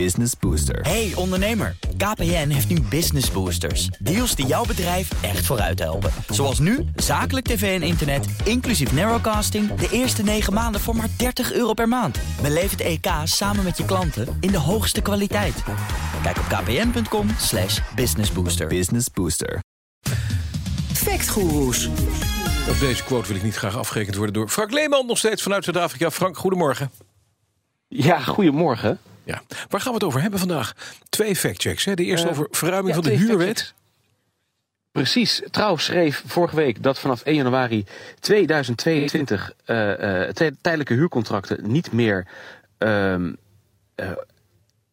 Business Booster. Hey ondernemer, KPN heeft nu Business Boosters. Deals die jouw bedrijf echt vooruit helpen. Zoals nu, zakelijk tv en internet, inclusief narrowcasting... de eerste 9 maanden voor maar 30 euro per maand. Beleef het EK samen met je klanten in de hoogste kwaliteit. Kijk op kpn.com slash businessbooster. Business Booster. Factgoeroes. Op deze quote wil ik niet graag afgerekend worden door Frank Leeman, nog steeds vanuit Zuid-Afrika. Frank, goedemorgen. Ja, goedemorgen. Ja. Waar gaan we het over hebben vandaag? Twee factchecks. Hè? De eerste Eh, over verruiming ja, van de huurwet. Precies. Trouw schreef vorige week dat vanaf 1 januari 2022 eh, eh, tij- tijdelijke huurcontracten niet meer. ehm, eh,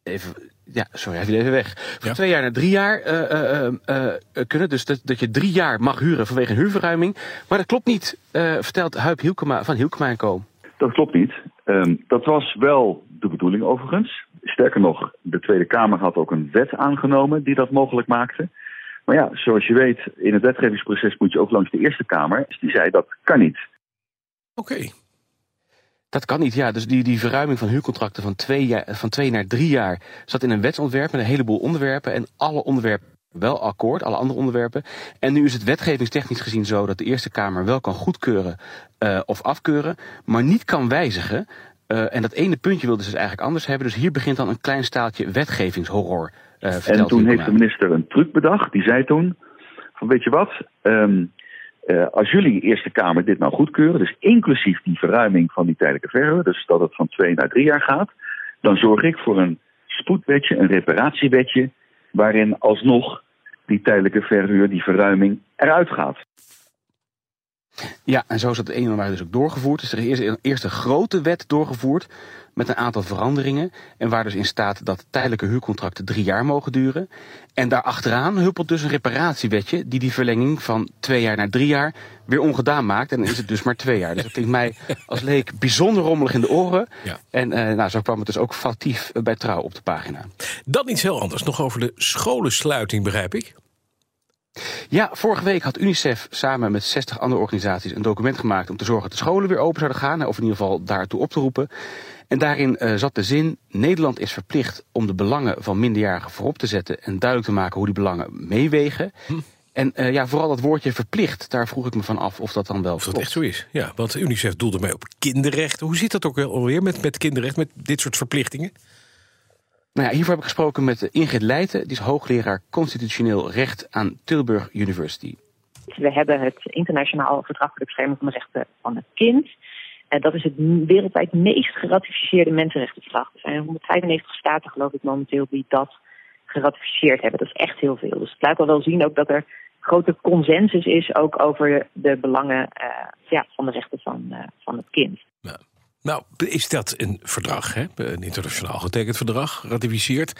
even, ja, sorry, hij viel even weg. Van Ja. twee jaar naar drie jaar eh, eh, eh, eh, kunnen. Dus dat, dat je drie jaar mag huren vanwege een huurverruiming. Maar dat klopt niet, eh, vertelt Huip Hielkema van Hielkema en Co. Dat klopt niet. Ehm, dat was wel de bedoeling overigens. Sterker nog, de Tweede Kamer had ook een wet aangenomen die dat mogelijk maakte. Maar ja, zoals je weet, in het wetgevingsproces moet je ook langs de Eerste Kamer. Dus die zei dat kan niet. Oké. Dat kan niet, ja. Dus die, die verruiming van huurcontracten van twee, jaar, van twee naar drie jaar zat in een wetsontwerp met een heleboel onderwerpen. En alle onderwerpen wel akkoord, alle andere onderwerpen. En nu is het wetgevingstechnisch gezien zo dat de Eerste Kamer wel kan goedkeuren eh, of afkeuren, maar niet kan wijzigen. Eh, en dat ene puntje wilden ze dus eigenlijk anders hebben. Dus hier begint dan een klein staaltje wetgevingshorror. eh En toen heeft de minister een truc bedacht. Die zei toen: van weet je wat, Ehm, eh, als jullie Eerste Kamer dit nou goedkeuren, dus inclusief die verruiming van die tijdelijke verhuur, dus dat het van twee naar drie jaar gaat, dan zorg ik voor een spoedwetje, een reparatiewetje, waarin alsnog die tijdelijke verhuur, die verruiming eruit gaat. Ja, en zo is dat de 1 januari dus ook doorgevoerd. Dus er is een grote wet doorgevoerd met een aantal veranderingen. En waar dus in staat dat tijdelijke huurcontracten drie jaar mogen duren. En daarachteraan huppelt dus een reparatiewetje die die verlenging van twee jaar naar drie jaar weer ongedaan maakt. En dan is het dus maar twee jaar. Dus dat klinkt mij als leek bijzonder rommelig in de oren. Ja. En eh, nou, zo kwam het dus ook fatief bij Trouw op de pagina. Dan iets heel anders. Nog over de scholensluiting, begrijp ik. Ja, vorige week had UNICEF samen met 60 andere organisaties een document gemaakt om te zorgen dat de scholen weer open zouden gaan. Of in ieder geval daartoe op te roepen. En daarin eh, zat de zin: Nederland is verplicht om de belangen van minderjarigen voorop te zetten en duidelijk te maken hoe die belangen meewegen. En eh, ja, vooral dat woordje verplicht, daar vroeg ik me van af of dat dan wel Of dat klopt. echt zo is. Ja, want UNICEF doelde mee op kinderrechten. Hoe zit dat ook alweer met, met kinderrecht, met dit soort verplichtingen? Nou ja, hiervoor heb ik gesproken met Ingrid Leijten, die is hoogleraar constitutioneel recht aan Tilburg University. We hebben het internationaal verdrag voor de bescherming van de rechten van het kind. En dat is het wereldwijd meest geratificeerde mensenrechtenverdrag. Er zijn 195 staten, geloof ik, momenteel die dat geratificeerd hebben. Dat is echt heel veel. Dus het laat al wel zien ook dat er grote consensus is ook over de belangen eh, ja, van de rechten van, eh, van het kind. Nou, nou, is dat een verdrag, hè? een internationaal getekend verdrag, geratificeerd.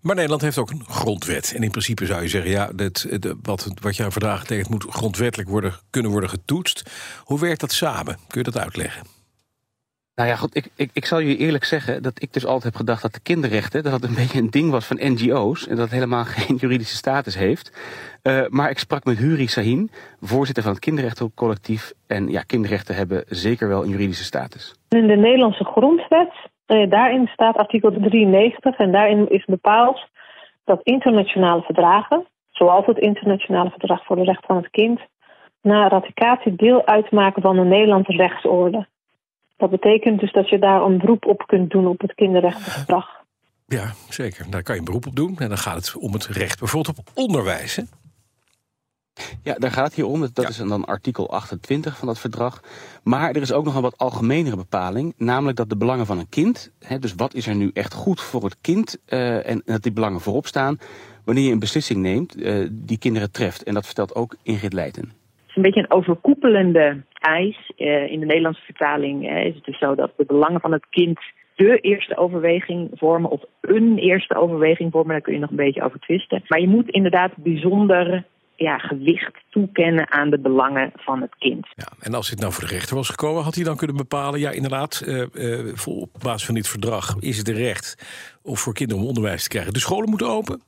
Maar Nederland heeft ook een grondwet. En in principe zou je zeggen, ja, dat, de- wat, wat je aan verdragen tekent moet grondwettelijk worden, kunnen worden getoetst. Hoe werkt dat samen? Kun je dat uitleggen? Nou ja, goed, ik, ik, ik zal je eerlijk zeggen dat ik dus altijd heb gedacht dat de kinderrechten dat dat een beetje een ding was van NGO's en dat het helemaal geen juridische status heeft. Eh, maar ik sprak met Huri Sahin, voorzitter van het kinderrechtencollectief. En ja, kinderrechten hebben zeker wel een juridische status. In de Nederlandse grondwet, eh, daarin staat artikel 93 en daarin is bepaald dat internationale verdragen, zoals het internationale verdrag voor de rechten van het kind, na ratificatie deel uitmaken van de Nederlandse rechtsorde. Dat betekent dus dat je daar een beroep op kunt doen op het kinderrechtenverdrag. Ja, zeker. Daar kan je een beroep op doen. En dan gaat het om het recht bijvoorbeeld op onderwijs. Hè? Ja, daar gaat het hier om. Dat Ja. is dan artikel 28 van dat verdrag. Maar er is ook nog een wat algemenere bepaling. Namelijk dat de belangen van een kind, hè, dus wat is er nu echt goed voor het kind, eh, en dat die belangen voorop staan, wanneer je een beslissing neemt eh, die kinderen treft. En dat vertelt ook Ingrid Leijten. Het is een beetje een overkoepelende eis. Eh, in de Nederlandse vertaling eh, is het dus zo dat de belangen van het kind de eerste overweging vormen of een eerste overweging vormen. Daar kun je nog een beetje over twisten. Maar je moet inderdaad bijzonder ja, gewicht toekennen aan de belangen van het kind. Ja, en als dit nou voor de rechter was gekomen, had hij dan kunnen bepalen... ja, inderdaad, vol- op basis van dit verdrag is het een recht... om voor kinderen om onderwijs te krijgen. De scholen moeten open?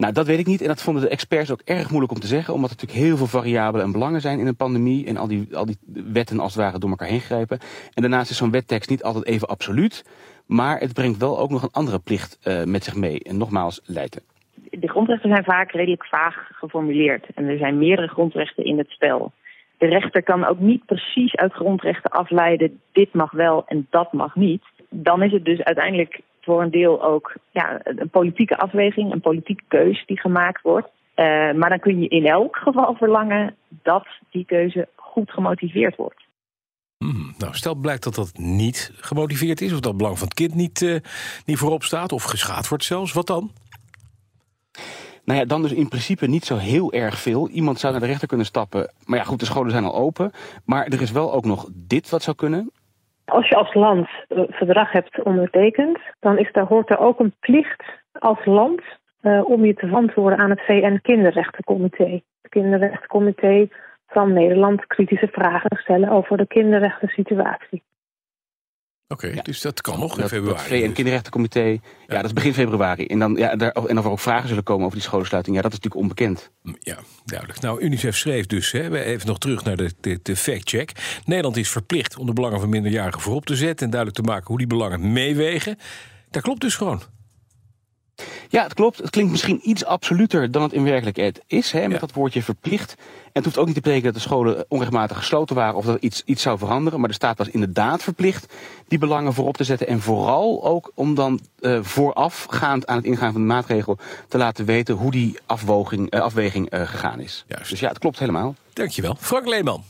Nou, dat weet ik niet. En dat vonden de experts ook erg moeilijk om te zeggen. Omdat er natuurlijk heel veel variabelen en belangen zijn in een pandemie. En al die, al die wetten als het ware door elkaar heen grijpen. En daarnaast is zo'n wettekst niet altijd even absoluut. Maar het brengt wel ook nog een andere plicht uh, met zich mee. En nogmaals, leiden. De grondrechten zijn vaak redelijk vaag geformuleerd. En er zijn meerdere grondrechten in het spel. De rechter kan ook niet precies uit grondrechten afleiden... dit mag wel en dat mag niet. Dan is het dus uiteindelijk voor een deel ook ja, een politieke afweging, een politieke keus die gemaakt wordt. Uh, maar dan kun je in elk geval verlangen dat die keuze goed gemotiveerd wordt. Hmm, nou, stel blijkt dat dat niet gemotiveerd is, of dat het belang van het kind niet, uh, niet voorop staat, of geschaad wordt zelfs, wat dan? Nou ja, dan dus in principe niet zo heel erg veel. Iemand zou naar de rechter kunnen stappen. Maar ja, goed, de scholen zijn al open. Maar er is wel ook nog dit wat zou kunnen. Als je als land een verdrag hebt ondertekend, dan is daar, hoort er ook een plicht als land uh, om je te verantwoorden aan het VN-kinderrechtencomité. Het kinderrechtencomité van Nederland kritische vragen stellen over de kinderrechten-situatie. Oké, okay, ja. dus dat kan nog in februari. Het VN-kinderrechtencomité, ja. ja. dat is begin februari. En, dan, ja, daar, en of er ook vragen zullen komen over die scholensluiting, ja, dat is natuurlijk onbekend. Ja, duidelijk. Nou, UNICEF schreef dus, hè, even nog terug naar de, de, de fact-check. Nederland is verplicht om de belangen van minderjarigen voorop te zetten... en duidelijk te maken hoe die belangen meewegen. Dat klopt dus gewoon. Ja, het klopt. Het klinkt misschien iets absoluter dan het in werkelijkheid is, hè, met dat woordje verplicht. En het hoeft ook niet te betekenen dat de scholen onrechtmatig gesloten waren of dat iets, iets zou veranderen. Maar de staat was inderdaad verplicht die belangen voorop te zetten. En vooral ook om dan uh, voorafgaand aan het ingaan van de maatregel te laten weten hoe die afwoging, uh, afweging uh, gegaan is. Juist. Dus ja, het klopt helemaal. Dankjewel. Frank Leeman.